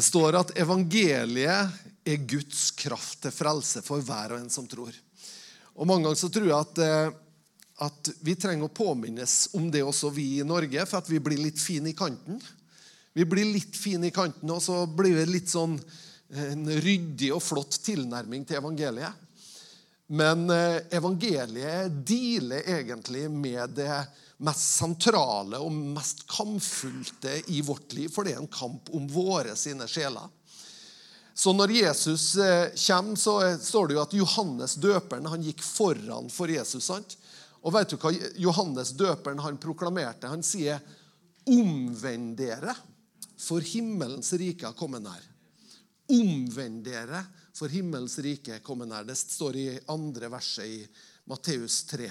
Det står at evangeliet er Guds kraft til frelse for hver og en som tror. Og Mange ganger så tror jeg at, eh, at vi trenger å påminnes om det også, vi i Norge, for at vi blir litt fine i kanten. Vi blir litt fine i kanten, og så blir det litt sånn eh, en ryddig og flott tilnærming til evangeliet. Men eh, evangeliet dealer egentlig med det mest sentrale og mest kampfullte i vårt liv, for det er en kamp om våre sine sjeler. Så når Jesus eh, kommer, så står det jo at Johannes døperen han gikk foran for Jesus. sant? Og vet du hva Johannes døperen han proklamerte? Han sier 'omvend dere, for himmelens rike har kommet nær'. Omvend dere, for himmelens rike er kommet nær. Det står i andre verset i Matteus 3.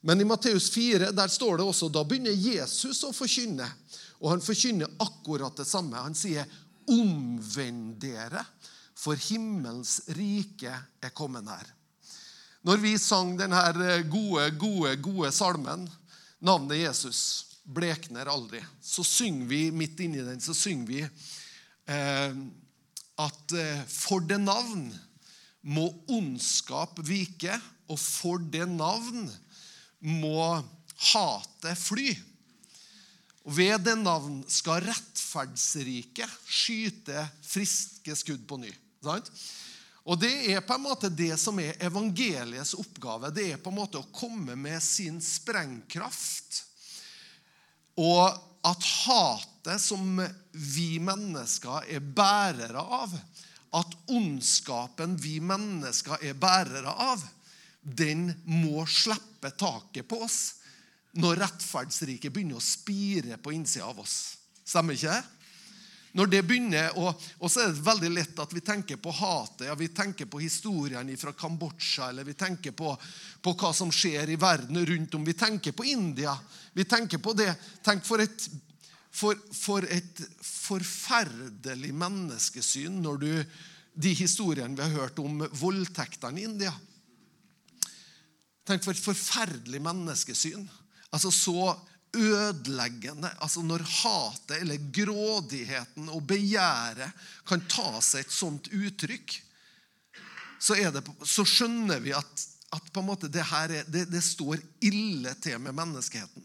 Men i Matteus 4 der står det også, da begynner Jesus å forkynne. Og han forkynner akkurat det samme. Han sier, 'Omvend dere, for himmelens rike er kommet nær'. Når vi sang denne gode, gode, gode salmen, navnet Jesus blekner aldri, så synger vi midt inni den så synger vi eh, at eh, for det navn må ondskap vike, og for det navn må hate fly. Og Ved det navn skal rettferdsrike skyte friske skudd på ny. Sant? Og Det er på en måte det som er evangeliets oppgave. Det er på en måte å komme med sin sprengkraft. Og at hatet som vi mennesker er bærere av, at ondskapen vi mennesker er bærere av, den må slippe taket på oss når rettferdsriket begynner å spire på innsida av oss. Stemmer ikke det? Når det begynner, og, og, så er det veldig lett at vi tenker på hatet. ja, Vi tenker på historien fra Kambodsja, eller vi tenker på, på, hva som skjer i verden rundt om. Vi tenker på India. Vi tenker på det. Tenk for et, for, for et forferdelig menneskesyn når du De historiene vi har hørt om voldtektene i India. Tenk for et forferdelig menneskesyn. Altså så ødeleggende. Altså Når hatet eller grådigheten og begjæret kan ta seg et sånt uttrykk, så, det, så skjønner vi at, at det, her er, det, det står ille til med menneskeheten.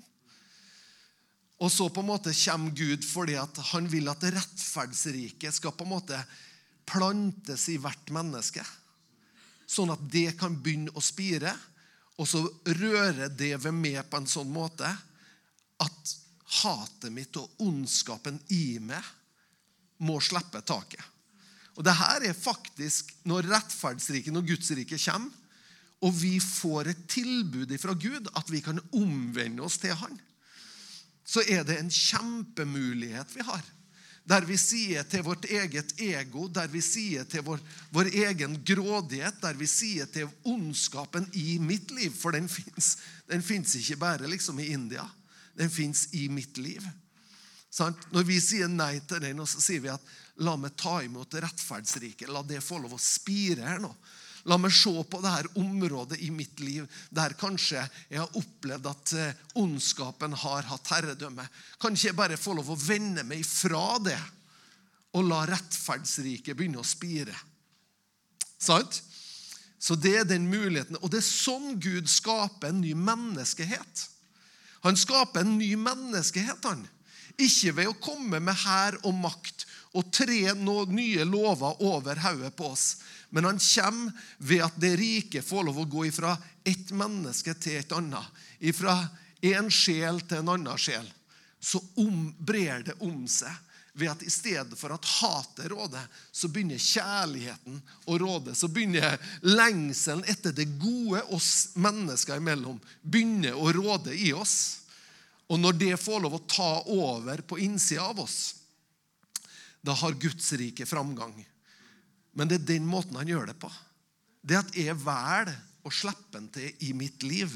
Og så på en måte kommer Gud fordi han vil at rettferdsriket skal på en måte plantes i hvert menneske. Sånn at det kan begynne å spire. Og så rører det ved meg på en sånn måte at hatet mitt og ondskapen i meg må slippe taket. Og det her er faktisk når rettferdsriket, når Guds rike kommer, og vi får et tilbud fra Gud, at vi kan omvende oss til Han, så er det en kjempemulighet vi har. Der vi sier til vårt eget ego, der vi sier til vår, vår egen grådighet, der vi sier til ondskapen i mitt liv, for den fins ikke bare liksom i India. Den fins i mitt liv. Når vi sier nei til den, så sier vi at la meg ta imot rettferdsriket, la det få lov å spire her nå. La meg se på dette området i mitt liv der kanskje jeg har opplevd at eh, ondskapen har hatt herredømme. Kan ikke jeg bare få lov å vende meg ifra det og la rettferdsriket begynne å spire? Sant? Så det er den muligheten. Og det er sånn Gud skaper en ny menneskehet. Han skaper en ny menneskehet. han. Ikke ved å komme med hær og makt og tre nye lover over hodet på oss, men han kommer ved at det rike får lov å gå ifra ett menneske til et annet. Ifra en sjel til en annen sjel. Så om, brer det om seg ved at i stedet for at hatet råder, så begynner kjærligheten å råde. Så begynner lengselen etter det gode oss mennesker imellom begynner å råde i oss. Og når det får lov å ta over på innsida av oss, da har Guds rike framgang. Men det er den måten han gjør det på. Det at jeg velger å slippe han til i mitt liv,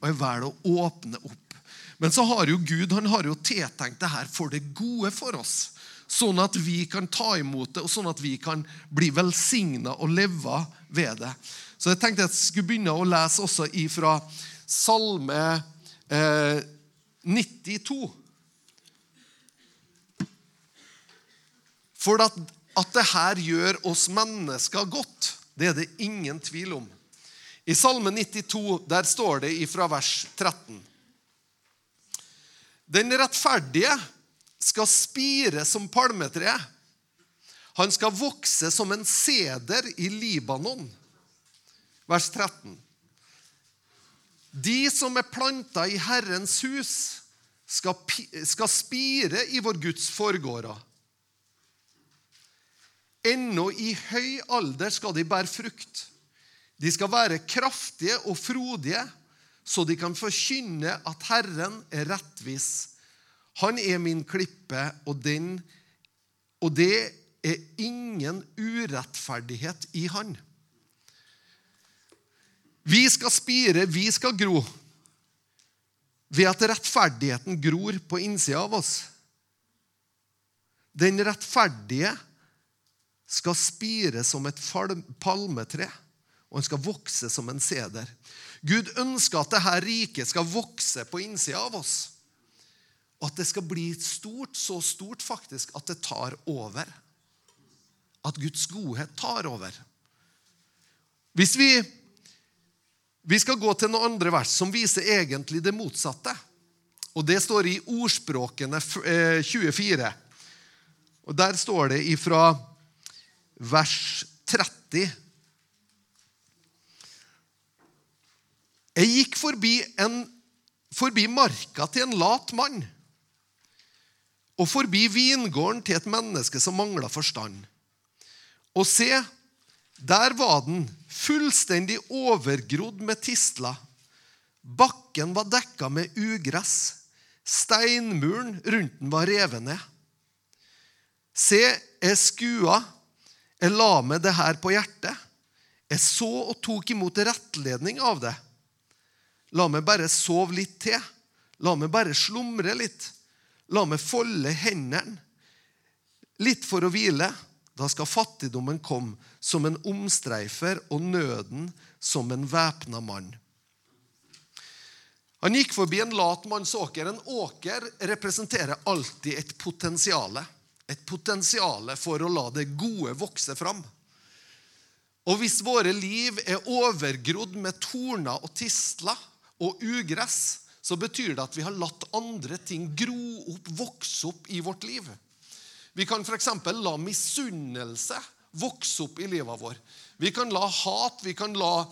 og jeg velger å åpne opp. Men så har jo Gud han har jo tiltenkt det her for det gode for oss. Sånn at vi kan ta imot det, og sånn at vi kan bli velsigna og leve ved det. Så jeg tenkte jeg skulle begynne å lese også ifra Salme eh, 92. For at, at det her gjør oss mennesker godt, det er det ingen tvil om. I Salme 92 der står det ifra vers 13. Den rettferdige skal spire som palmetre. Han skal vokse som en seder i Libanon. Vers 13. De som er planta i Herrens hus, skal, skal spire i vår Guds forgårder. Ennå i høy alder skal de bære frukt. De skal være kraftige og frodige, så de kan forkynne at Herren er rettvis. Han er min klippe, og, den, og det er ingen urettferdighet i han. Vi skal spire, vi skal gro, ved at rettferdigheten gror på innsida av oss. Den rettferdige skal spire som et palmetre, og han skal vokse som en seder. Gud ønsker at dette riket skal vokse på innsida av oss. Og at det skal bli stort, så stort faktisk at det tar over. At Guds godhet tar over. Hvis vi, vi skal gå til noen andre vers som viser egentlig det motsatte. Og Det står i Ordspråkene 24. Eh, og Der står det ifra vers 30. Jeg gikk forbi, en, forbi marka til en lat mann og forbi vingården til et menneske som mangla forstand. Og se, der var den, fullstendig overgrodd med tisler. Bakken var dekka med ugress. Steinmuren rundt den var revet ned. Se, jeg skua jeg la meg det her på hjertet. Jeg så og tok imot rettledning av det. La meg bare sove litt til. La meg bare slumre litt. La meg folde hendene litt for å hvile. Da skal fattigdommen komme som en omstreifer og nøden som en væpna mann. Han gikk forbi en lat manns åker. En åker representerer alltid et potensial et potensial for å la det gode vokse fram. Og hvis våre liv er overgrodd med torner og tistler og ugress, så betyr det at vi har latt andre ting gro opp, vokse opp i vårt liv. Vi kan f.eks. la misunnelse vokse opp i livet vår. Vi kan la hat, vi kan la,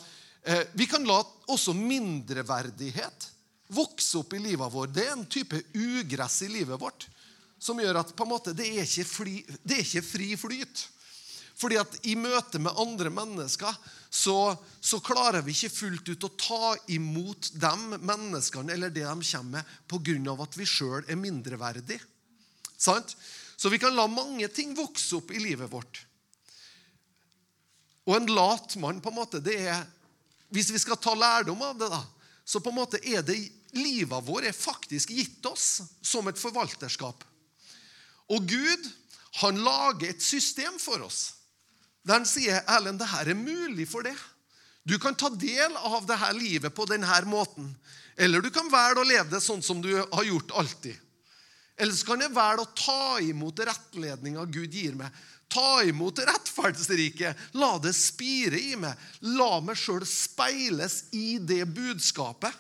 eh, vi kan la også mindreverdighet vokse opp i livet vår. Det er en type ugress i livet vårt som gjør at på en måte, det, er ikke fly, det er ikke fri flyt. Fordi at i møte med andre mennesker så, så, klarer vi ikke fullt ut å ta imot dem menneskene eller det de kommer med, pga. at vi sjøl er mindreverdige. Sant? Så vi kan la mange ting vokse opp i livet vårt. Og en lat mann, på en måte, det er Hvis vi skal ta lærdom av det, da, så på en måte er det livet vårt er faktisk gitt oss som et forvalterskap. Og Gud han lager et system for oss der han sier Erlend, det her er mulig for deg. Du kan ta del av dette livet på denne måten. Eller du kan velge å leve det sånn som du har gjort alltid. Eller så kan jeg velge å ta imot rettledninga Gud gir meg. Ta imot rettferdsriket. La det spire i meg. La meg sjøl speiles i det budskapet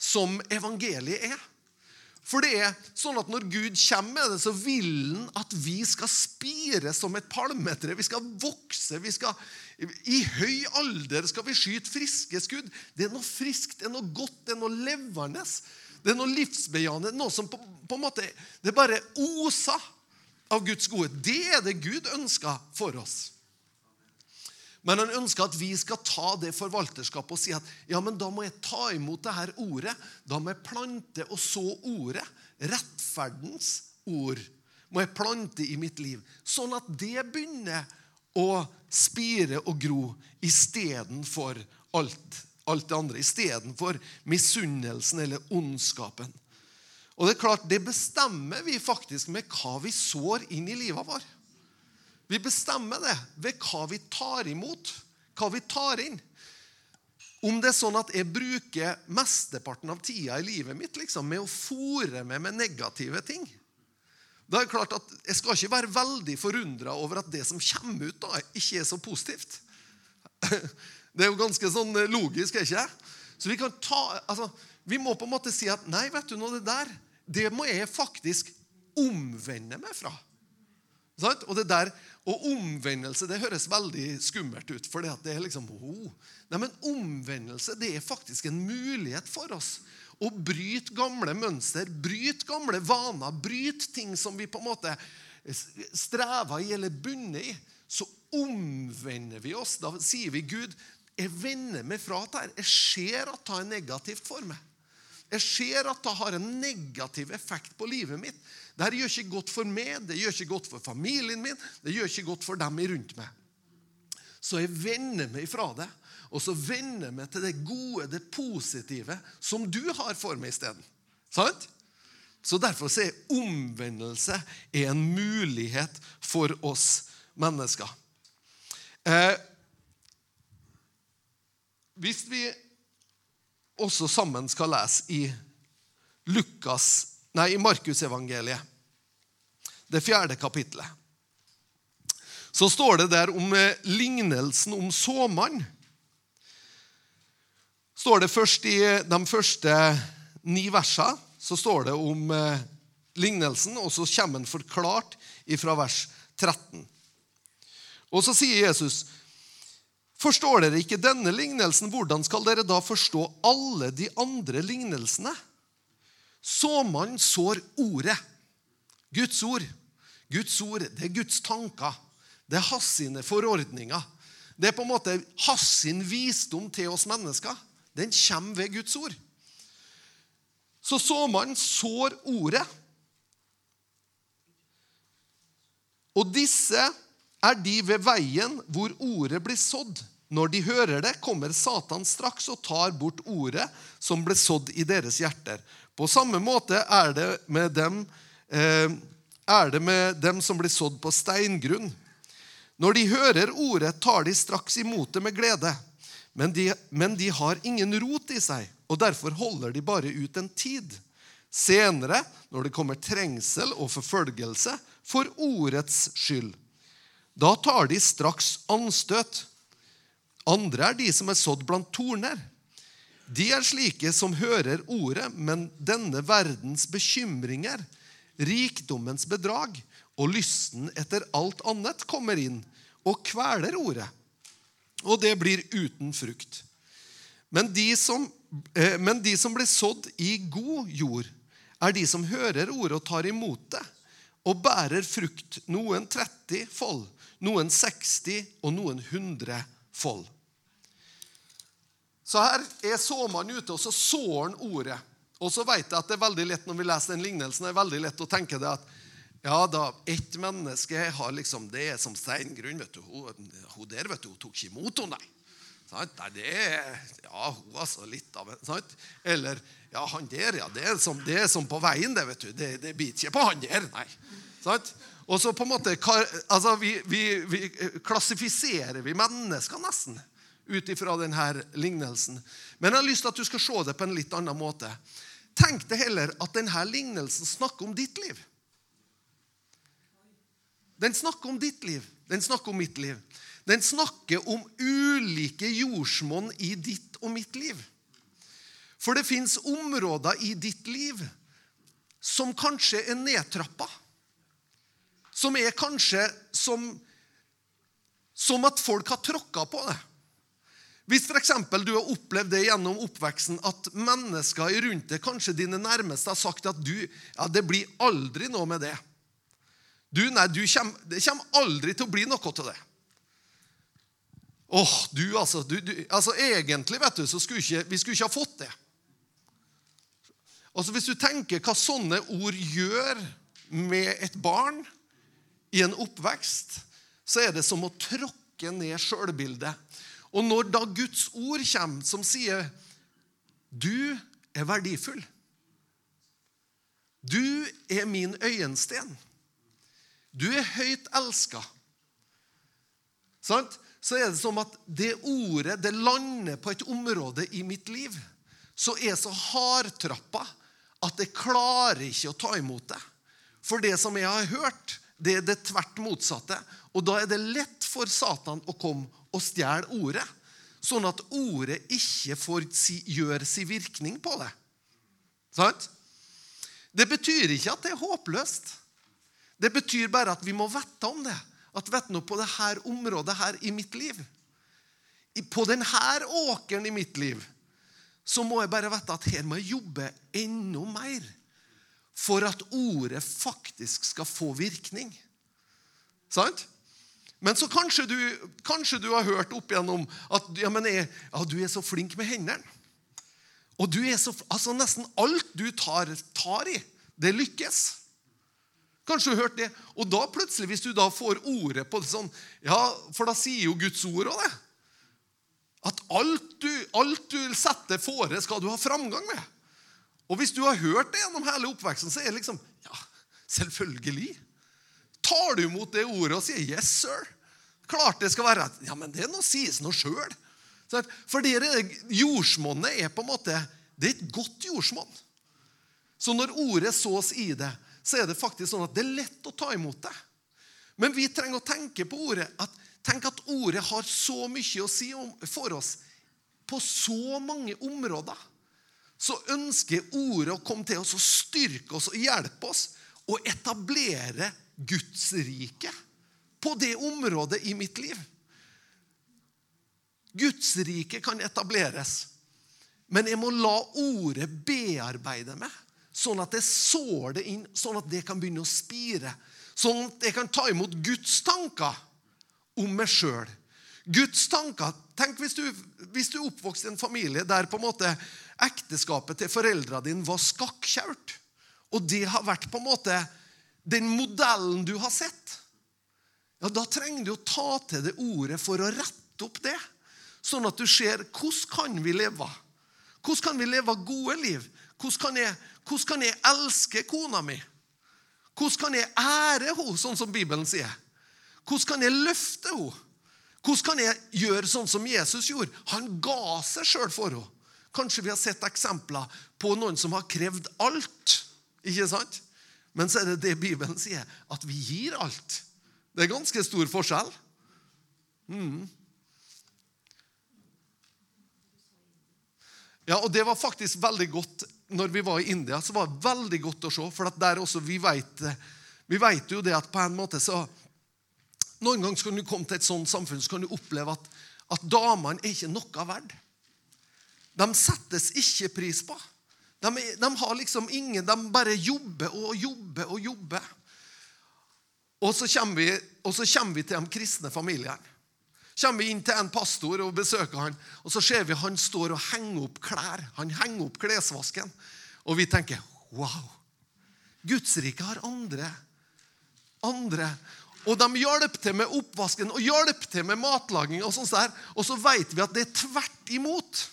som evangeliet er. For det er sånn at når Gud kommer med det, så vil han at vi skal spire som et palmetre. Vi skal vokse. vi skal, I høy alder skal vi skyte friske skudd. Det er noe friskt, det er noe godt, det er noe levende. Det er noe livsbejaende. Noe som på, på en måte Det bare oser av Guds gode. Det er det Gud ønsker for oss. Men han ønsker at vi skal ta det forvalterskapet og si at ja, men da må jeg ta imot det her ordet. Da må jeg plante og så ordet. Rettferdens ord må jeg plante i mitt liv. Sånn at det begynner å spire og gro istedenfor alt, alt det andre. Istedenfor misunnelsen eller ondskapen. Og Det er klart, det bestemmer vi faktisk med hva vi sår inn i livet vårt. Vi bestemmer det ved hva vi tar imot, hva vi tar inn. Om det er sånn at jeg bruker mesteparten av tida i livet mitt liksom, med å fòre meg med negative ting, Da er det klart at Jeg skal ikke være veldig forundra over at det som kommer ut, da, ikke er så positivt. Det er jo ganske sånn logisk, er ikke det? Så vi kan ta, altså, vi må på en måte si at nei, vet du noe, det der det må jeg faktisk omvende meg fra. Og det der, og omvendelse det høres veldig skummelt ut. for det er liksom, oh. Nei, men Omvendelse det er faktisk en mulighet for oss å bryte gamle mønster, bryte gamle vaner, bryte ting som vi på en måte strever i eller bunner i. Så omvender vi oss. Da sier vi, Gud, jeg vender meg fra dette. Jeg ser at det er negativt for meg. Jeg ser at det har en negativ effekt på livet mitt. Dette gjør ikke godt for meg, det gjør ikke godt for familien min, det gjør ikke godt for dem rundt meg. Så jeg vender meg fra det, og så vender meg til det gode, det positive, som du har for meg isteden. Sant? Så Derfor er omvendelse en mulighet for oss mennesker. Eh, hvis vi også sammen skal lese i Lukas, nei, i Markusevangeliet, det fjerde kapittelet, så står det der om eh, lignelsen om såmannen. Står det først I de første ni versene så står det om eh, lignelsen, og så kommer den forklart fra vers 13. Og så sier Jesus Forstår dere ikke denne lignelsen, hvordan skal dere da forstå alle de andre lignelsene? Såmannen sår ordet. Guds ord. Guds ord, det er Guds tanker. Det er hans sine forordninger. Det er på en måte hans sin visdom til oss mennesker. Den kommer ved Guds ord. Så såmannen sår ordet. Og disse er de ved veien hvor ordet blir sådd. Når de hører det, kommer Satan straks og tar bort ordet som ble sådd i deres hjerter. På samme måte er det med dem, eh, er det med dem som blir sådd på steingrunn. Når de hører ordet, tar de straks imot det med glede. Men de, men de har ingen rot i seg, og derfor holder de bare ut en tid. Senere, når det kommer trengsel og forfølgelse, for ordets skyld da tar de straks anstøt. Andre er de som er sådd blant torner. De er slike som hører ordet, men denne verdens bekymringer, rikdommens bedrag og lysten etter alt annet kommer inn og kveler ordet. Og det blir uten frukt. Men de som, eh, men de som blir sådd i god jord, er de som hører ordet og tar imot det, og bærer frukt, noen 30 fold, noen 60 og noen 100 fold. Så her er såmannen ute, og så sår han ordet. Og så vet jeg at det er veldig lett når vi leser den lignelsen, det er veldig lett å tenke det at ja da, ett menneske har liksom, det er som steingrunn. vet du. Hun, hun der vet du, hun tok ikke imot henne, nei. Sant? Nei, det er, ja, hun altså så litt av en sant? Eller ja, han der, ja, det er som, det er som på veien, det, vet du. Det, det biter ikke på han der, nei. Sant? Og så på en måte, altså vi, vi, vi klassifiserer vi mennesker nesten ut ifra denne lignelsen. Men jeg har lyst til at du skal se det på en litt annen måte. Tenk deg heller at denne lignelsen snakker om ditt liv. Den snakker om ditt liv. Den snakker om mitt liv. Den snakker om ulike jordsmonn i ditt og mitt liv. For det fins områder i ditt liv som kanskje er nedtrappa som er kanskje som, som at folk har tråkka på det. Hvis f.eks. du har opplevd det gjennom oppveksten at mennesker rundt deg, kanskje dine nærmeste, har sagt at du, ja, det blir aldri noe med det. Du, nei, du kommer, Det kommer aldri til å bli noe til det. Åh, du altså, du, du, altså Egentlig vet du, så skulle ikke, vi skulle ikke ha fått det. Altså Hvis du tenker hva sånne ord gjør med et barn i en oppvekst, så er det som å tråkke ned sjølbildet. Og når da Guds ord kommer, som sier 'Du er verdifull', 'Du er min øyensten', 'Du er høyt elska', så er det som at det ordet det lander på et område i mitt liv så er så hardtrappa at jeg klarer ikke å ta imot det. For det som jeg har hørt, det er det tvert motsatte. Og da er det lett for Satan å komme og stjele ordet, sånn at ordet ikke får si, gjøre sin virkning på det. Sant? Det betyr ikke at det er håpløst. Det betyr bare at vi må vite om det. At vet nå på dette området her i mitt liv, på denne åkeren i mitt liv, så må jeg bare vite at her må jeg jobbe enda mer for at ordet faktisk skal få virkning. Sant? Men så kanskje du, kanskje du har hørt opp igjennom at ja, jeg, ja, du er så flink med hendene. Og du er så, altså Nesten alt du tar, tar i, det lykkes. Kanskje du har hørt det. Og da plutselig, hvis du da får ordet på det sånn Ja, for da sier jo Guds ord òg det. At alt du, alt du setter fore, skal du ha framgang med. Og hvis du har hørt det gjennom hele oppveksten, så er det liksom Ja, selvfølgelig. Tar du imot det ordet og sier 'yes, sir'? Klart det skal være Ja, men det er noe sies noe sjøl. For det jordsmonnet er på en måte det er et godt jordsmonn. Så når ordet sås i det, så er det faktisk sånn at det er lett å ta imot det. Men vi trenger å tenke på ordet. at Tenk at ordet har så mye å si for oss på så mange områder så ønsker ordet å komme til oss og styrke oss og hjelpe oss å etablere Guds rike på det området i mitt liv. Guds rike kan etableres, men jeg må la ordet bearbeide meg, sånn at jeg sår det inn, sånn at det kan begynne å spire. Sånn at jeg kan ta imot Guds tanker om meg sjøl. Guds tanker Tenk hvis du, hvis du oppvokste i en familie der på en måte ekteskapet til foreldrene dine var skakkjørt, og det har vært på en måte den modellen du har sett, ja, da trenger du å ta til det ordet for å rette opp det. Sånn at du ser hvordan kan vi leve? Hvordan kan vi leve gode liv? Hvordan kan jeg, hvordan kan jeg elske kona mi? Hvordan kan jeg ære henne, sånn som Bibelen sier? Hvordan kan jeg løfte henne? Hvordan kan jeg gjøre sånn som Jesus gjorde? Han ga seg sjøl for henne. Kanskje vi har sett eksempler på noen som har krevd alt. Ikke sant? Men så er det det Bibelen sier, at vi gir alt. Det er ganske stor forskjell. Mm. Ja, og Det var faktisk veldig godt når vi var i India. så var det veldig godt å se, for der også vi vet, vi vet jo det at på en måte så Noen ganger skal du komme til et sånt samfunn så kan du oppleve at, at damene er ikke noe verd. De settes ikke pris på. De, de, har liksom ingen De bare jobber og jobber og jobber. Og så kommer vi, så kommer vi til de kristne familiene. kommer vi inn til en pastor og besøker han, og så ser vi han står og henger opp klær. Han henger opp klesvasken. Og vi tenker wow. Gudsriket har andre. Andre. Og de hjelper til med oppvasken og hjelper til med matlaging. Og sånt der. Og så vet vi at det er tvert imot.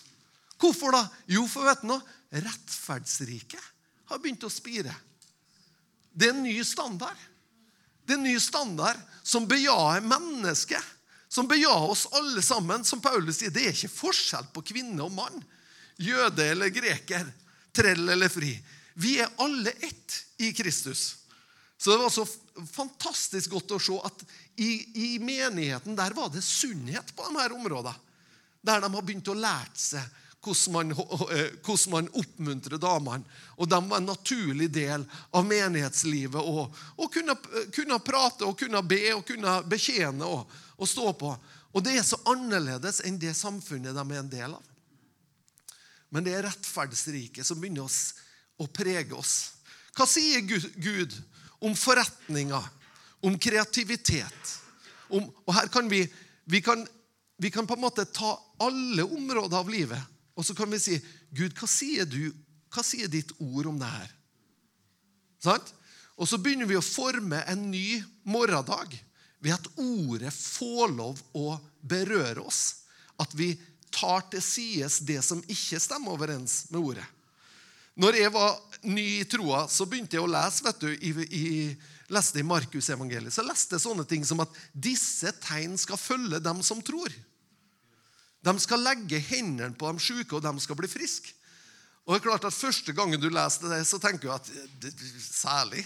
Hvorfor da? Jo, for vet du noe? Rettferdsriket har begynt å spire. Det er en ny standard. Det er en ny standard som bejaer mennesket. Som bejaer oss alle sammen. Som Paulus sier, det er ikke forskjell på kvinne og mann. Jøde eller greker. Trell eller fri. Vi er alle ett i Kristus. Så det var så fantastisk godt å se at i, i menigheten der var det sunnhet på de her områdene. Der de har begynt å lære seg hvordan man, eh, man oppmuntrer damene. Og de var en naturlig del av menighetslivet. Og, og kunne, kunne, prate og kunne be og kunne betjene og, og, stå på. Og det er så annerledes enn det samfunnet de er en del av. Men det er rettferdsriket som begynner oss å prege oss. Hva sier Gud om forretninger, om kreativitet? Om, og her kan vi, vi kan, vi kan på en måte ta alle områder av livet og så kan vi si, 'Gud, hva sier du? Hva sier ditt ord om det her?' Sant? Og så begynner vi å forme en ny morgendag ved at ordet får lov å berøre oss. At vi tar til sides det som ikke stemmer overens med ordet. Når jeg var ny i troa, så begynte jeg å lese vet du, i, i, leste i Markusevangeliet. Så leste jeg sånne ting som at disse tegn skal følge dem som tror. De skal legge hendene på de syke, og de skal bli friske. Og det er klart at Første gangen du leser det, så tenker du at det, Særlig?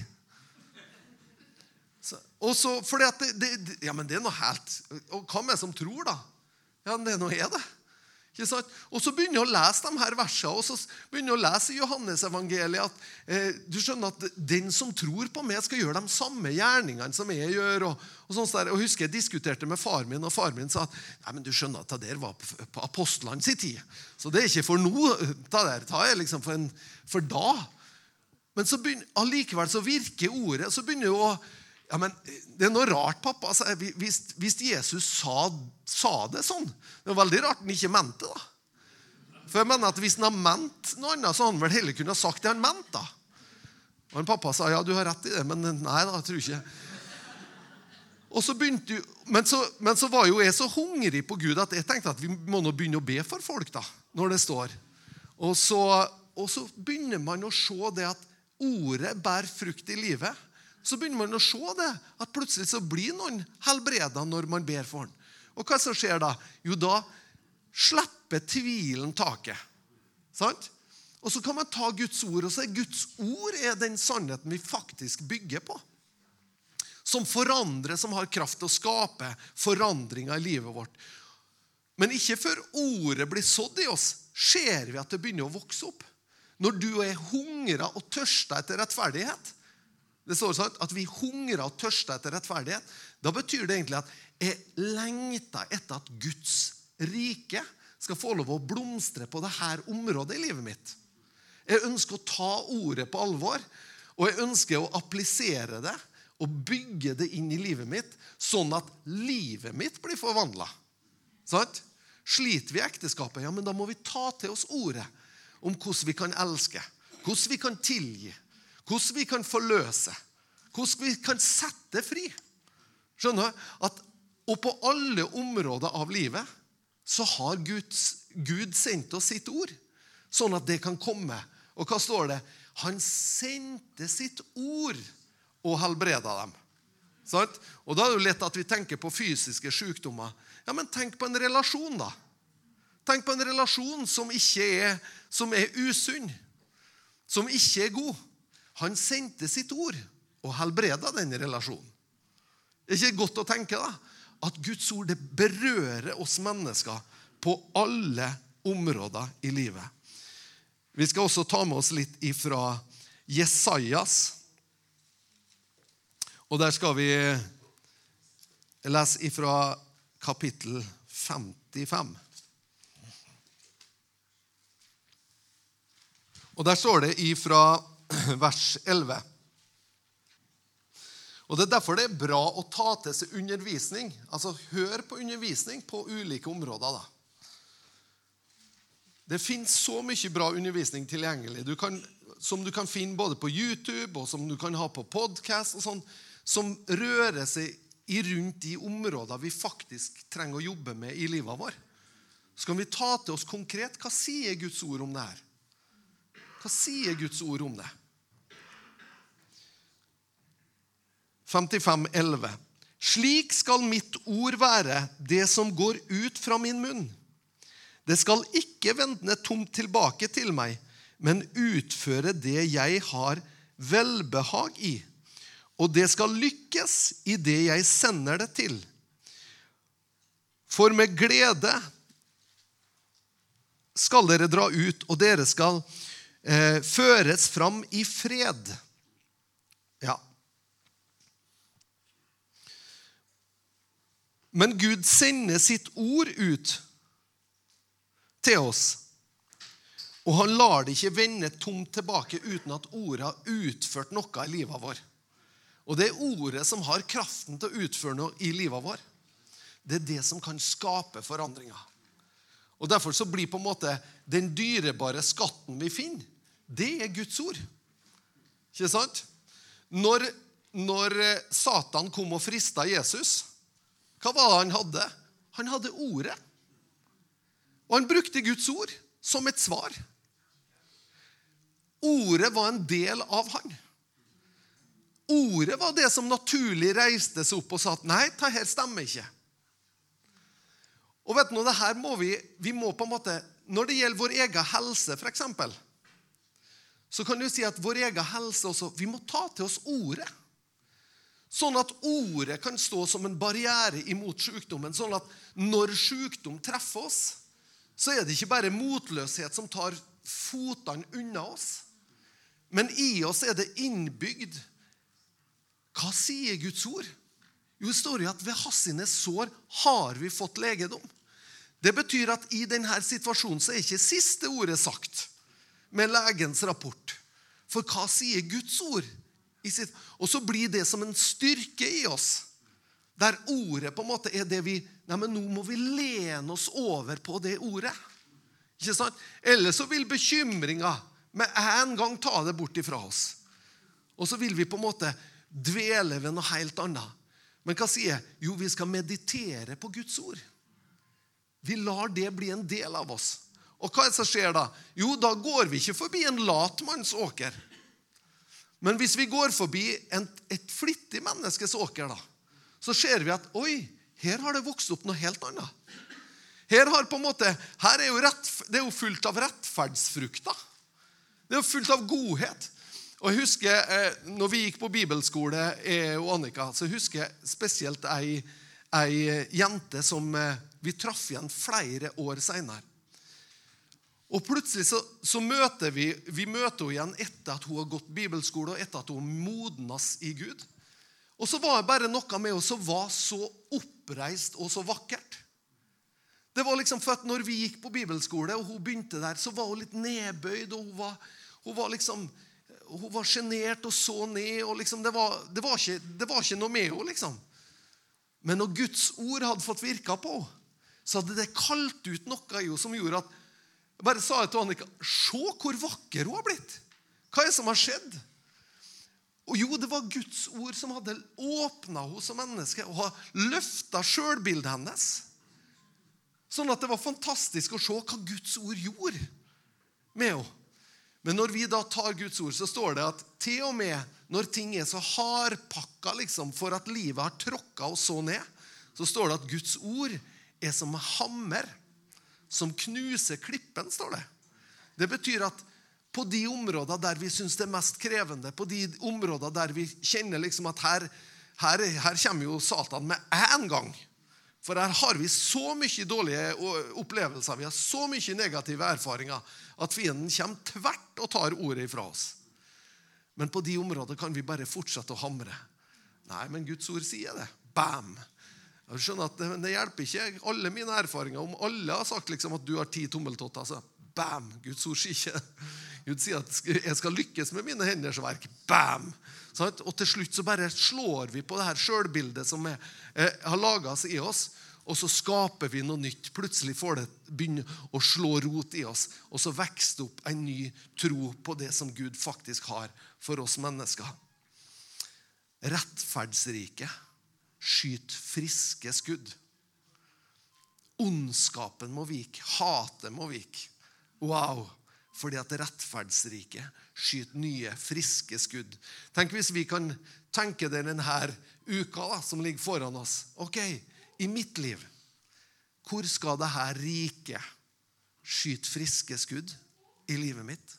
Så, og så, fordi at det, det, ja, men det er noe helt Og hva med som tror, da? Ja, det er noe er det. Og så begynner jeg å lese de her versene, og så begynner jeg å lese i Johannesevangeliet at eh, du skjønner at den som tror på meg, skal gjøre de samme gjerningene som jeg gjør. Og, og sånt der. Og husker Jeg diskuterte med far min, og far min sa at Nei, men du skjønner at det der var på, på apostlene sin tid. Så det er ikke for nå. Det der tar jeg liksom for, en, for da. Men så begynner, allikevel så virker ordet så begynner jo å ja, men Det er noe rart, pappa. Altså, hvis, hvis, Jesus sa, sa, det sånn Det er veldig rart han ikke mente det. For jeg mener at Hvis han har ment noe annet, så hadde han vel heller kunne sagt det han mente. da. Og en Pappa sa ja, du har rett i det, men nei da, jeg tror ikke. Og så begynte, men så, men så var jo jeg så hungrig på Gud at jeg tenkte at vi må nå begynne å be for folk. da, når det står. Og så, og så begynner man å se det at ordet bærer frukt i livet så begynner man å se det, at plutselig så blir noen helbreda når man ber for den. Og hva som skjer da? Jo, da slipper tvilen taket. Sant? Og så kan man ta Guds ord, og så er Guds ord er den sannheten vi faktisk bygger på. Som forandrer, som har kraft til å skape forandringer i livet vårt. Men ikke før ordet blir sådd i oss, ser vi at det begynner å vokse opp. Når du er hungra og tørsta etter rettferdighet, det står sånn at vi hungrer og tørster etter rettferdighet. Da betyr det egentlig at jeg lengter etter at Guds rike skal få lov å blomstre på dette området i livet mitt. Jeg ønsker å ta ordet på alvor, og jeg ønsker å applisere det og bygge det inn i livet mitt, sånn at livet mitt blir forvandla. Sliter vi i ekteskapet, ja, men da må vi ta til oss ordet om hvordan vi kan elske, hvordan vi kan tilgi, hvordan vi kan forløse, hvordan vi kan sette fri. Skjønner du? At, og på alle områder av livet så har Guds, Gud sendt oss sitt ord, sånn at det kan komme. Og hva står det? Han sendte sitt ord og helbreda dem. Sant? Og Da er det jo lett at vi tenker på fysiske sykdommer. Ja, Men tenk på en relasjon, da. Tenk på en relasjon som ikke er, som er usunn, som ikke er god. Han sendte sitt ord og helbreda den relasjonen. Det er ikke godt å tenke da, at Guds ord det berører oss mennesker på alle områder i livet. Vi skal også ta med oss litt ifra Jesajas. Og der skal vi lese ifra kapittel 55. Og der står det ifra vers 11. Og Det er derfor det er bra å ta til seg undervisning. Altså hør på undervisning på ulike områder. da. Det finnes så mye bra undervisning tilgjengelig du kan, som du kan finne både på YouTube og som du kan ha på podkast, sånn, som rører seg i rundt de områder vi faktisk trenger å jobbe med i livet vår. Så kan vi ta til oss konkret hva sier Guds ord om det her. Hva sier Guds ord om det? 55, 11. Slik skal mitt ord være, det som går ut fra min munn. Det skal ikke vende tomt tilbake til meg, men utføre det jeg har velbehag i. Og det skal lykkes i det jeg sender det til. For med glede skal dere dra ut, og dere skal eh, føres fram i fred. Ja, Men Gud sender sitt ord ut til oss. Og han lar det ikke vende tomt tilbake uten at ordet har utført noe i livet vår. Og det er ordet som har kraften til å utføre noe i livet vår. Det er det som kan skape forandringer. Og Derfor så blir på en måte den dyrebare skatten vi finner, det er Guds ord. Ikke sant? Når, når Satan kom og frista Jesus, hva var det han hadde? Han hadde ordet. Og han brukte Guds ord som et svar. Ordet var en del av han. Ordet var det som naturlig reiste seg opp og sa at nei, det her stemmer ikke. Og vet du, det her må vi, vi må på en måte, Når det gjelder vår egen helse, f.eks., så kan du si at vår egen helse også Vi må ta til oss ordet. Sånn at ordet kan stå som en barriere imot sykdommen. Sånn at når sykdom treffer oss, så er det ikke bare motløshet som tar fotene unna oss. Men i oss er det innbygd Hva sier Guds ord? Jo, det står jo at ved hans sår har vi fått legedom. Det betyr at i denne situasjonen så er ikke siste ordet sagt med legens rapport. For hva sier Guds ord? Og så blir det som en styrke i oss. Der ordet på en måte er det vi Nei, men nå må vi lene oss over på det ordet. Ikke sant? Eller så vil bekymringa med en gang ta det bort ifra oss. Og så vil vi på en måte dvele ved noe helt annet. Men hva sier jeg? Jo, vi skal meditere på Guds ord. Vi lar det bli en del av oss. Og hva er det som skjer da? Jo, da går vi ikke forbi en latmanns åker. Men hvis vi går forbi en, et flittig menneskes åker, da, så ser vi at oi, her har det vokst opp noe helt annet. Her, har på en måte, her er jo rett, det er jo fullt av rettferdsfrukter. Det er jo fullt av godhet. Og jeg husker, eh, når vi gikk på bibelskole, jeg og Annika, så husker jeg spesielt ei, ei jente som eh, vi traff igjen flere år seinere. Og plutselig så, så, møter vi vi møter henne igjen etter at hun har gått bibelskole, og etter at hun modnes i Gud. Og så var det bare noe med henne som var så oppreist og så vakkert. Det var liksom for at når vi gikk på bibelskole, og hun begynte der, så var hun litt nedbøyd. og Hun var, hun var liksom, hun var sjenert og så ned. og liksom, det, var, det, var ikke, det var ikke noe med henne. liksom. Men når Guds ord hadde fått virka på henne, så hadde det kalt ut noe i henne som gjorde at Jeg bare sa til Annika Se hvor vakker hun har blitt! Hva er det som har skjedd? Og jo, det var Guds ord som hadde åpna henne som menneske og har løfta sjølbildet hennes. Sånn at det var fantastisk å se hva Guds ord gjorde med henne. Men når vi da tar Guds ord, så står det at til og med når ting er så hardpakka liksom, for at livet har tråkka oss så ned, så står det at Guds ord er som hammer som knuser klippen, står det. Det betyr at på de områder der vi syns det er mest krevende, på de områder der vi kjenner liksom at her, her, her kommer jo Satan med én gang for her har vi så mye dårlige opplevelser, vi har så mye negative erfaringer, at fienden kommer tvert og tar ordet ifra oss. Men på de områdene kan vi bare fortsette å hamre. Nei, men Guds ord sier det. Bam! Jeg skjønner at det, det hjelper ikke alle mine erfaringer. Om alle har sagt liksom at du har ti tommeltotter, så bam! Guds ord sier ikke Gud sier at jeg skal lykkes med mine henders verk. Bam! Og til slutt så bare slår vi på det her sjølbildet som er, eh, har laga seg i oss. Og så skaper vi noe nytt. Plutselig får det begynne å slå rot i oss. Og så vokser det opp en ny tro på det som Gud faktisk har for oss mennesker. Rettferdsriket skyter friske skudd. Ondskapen må vike. Hatet må vike. Wow! Fordi at rettferdsriket skyter nye, friske skudd. Tenk hvis vi kan tenke det denne uka da, som ligger foran oss. Ok, i mitt liv, hvor skal dette riket skyte friske skudd i livet mitt?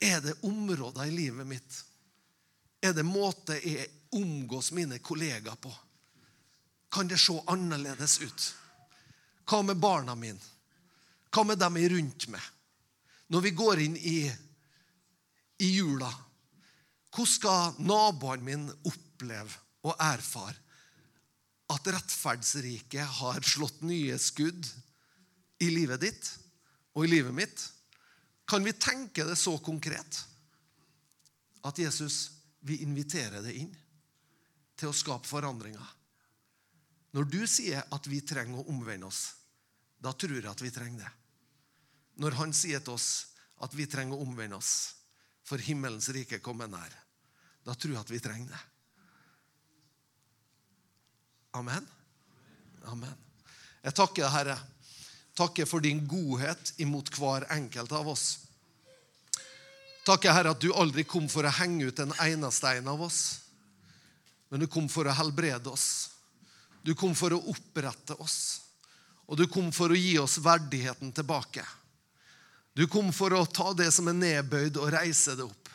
Er det områder i livet mitt? Er det måte jeg omgås mine kollegaer på? Kan det se annerledes ut? Hva med barna mine? Hva med dem jeg er rundt med? Når vi går inn i, i jula, hvordan skal naboen min oppleve og erfare at rettferdsriket har slått nye skudd i livet ditt og i livet mitt? Kan vi tenke det så konkret at Jesus vil invitere det inn til å skape forandringer? Når du sier at vi trenger å omvende oss, da tror jeg at vi trenger det når han sier til oss at vi trenger å omvende oss, for himmelens rike kommer nær. Da tror jeg at vi trenger det. Amen. Amen. Jeg takker deg, Herre. Takker for din godhet imot hver enkelt av oss. Takker, Herre, at du aldri kom for å henge ut en eneste en av oss, men du kom for å helbrede oss. Du kom for å opprette oss, og du kom for å gi oss verdigheten tilbake. Du kom for å ta det som er nedbøyd, og reise det opp.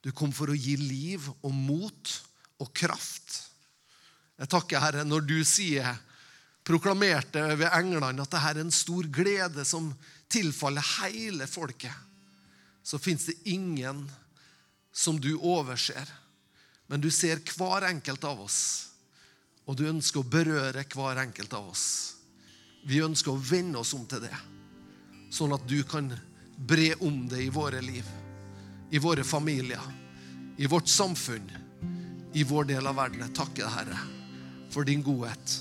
Du kom for å gi liv og mot og kraft. Jeg takker, Herre, når du sier, proklamerte ved englene at dette er en stor glede som tilfaller hele folket, så fins det ingen som du overser. Men du ser hver enkelt av oss, og du ønsker å berøre hver enkelt av oss. Vi ønsker å vende oss om til det, sånn at du kan bre om det i våre liv, i våre familier, i vårt samfunn, i vår del av verden. Jeg takker deg, Herre, for din godhet,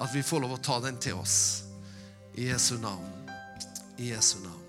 at vi får lov å ta den til oss. I Jesu navn. I Jesu navn.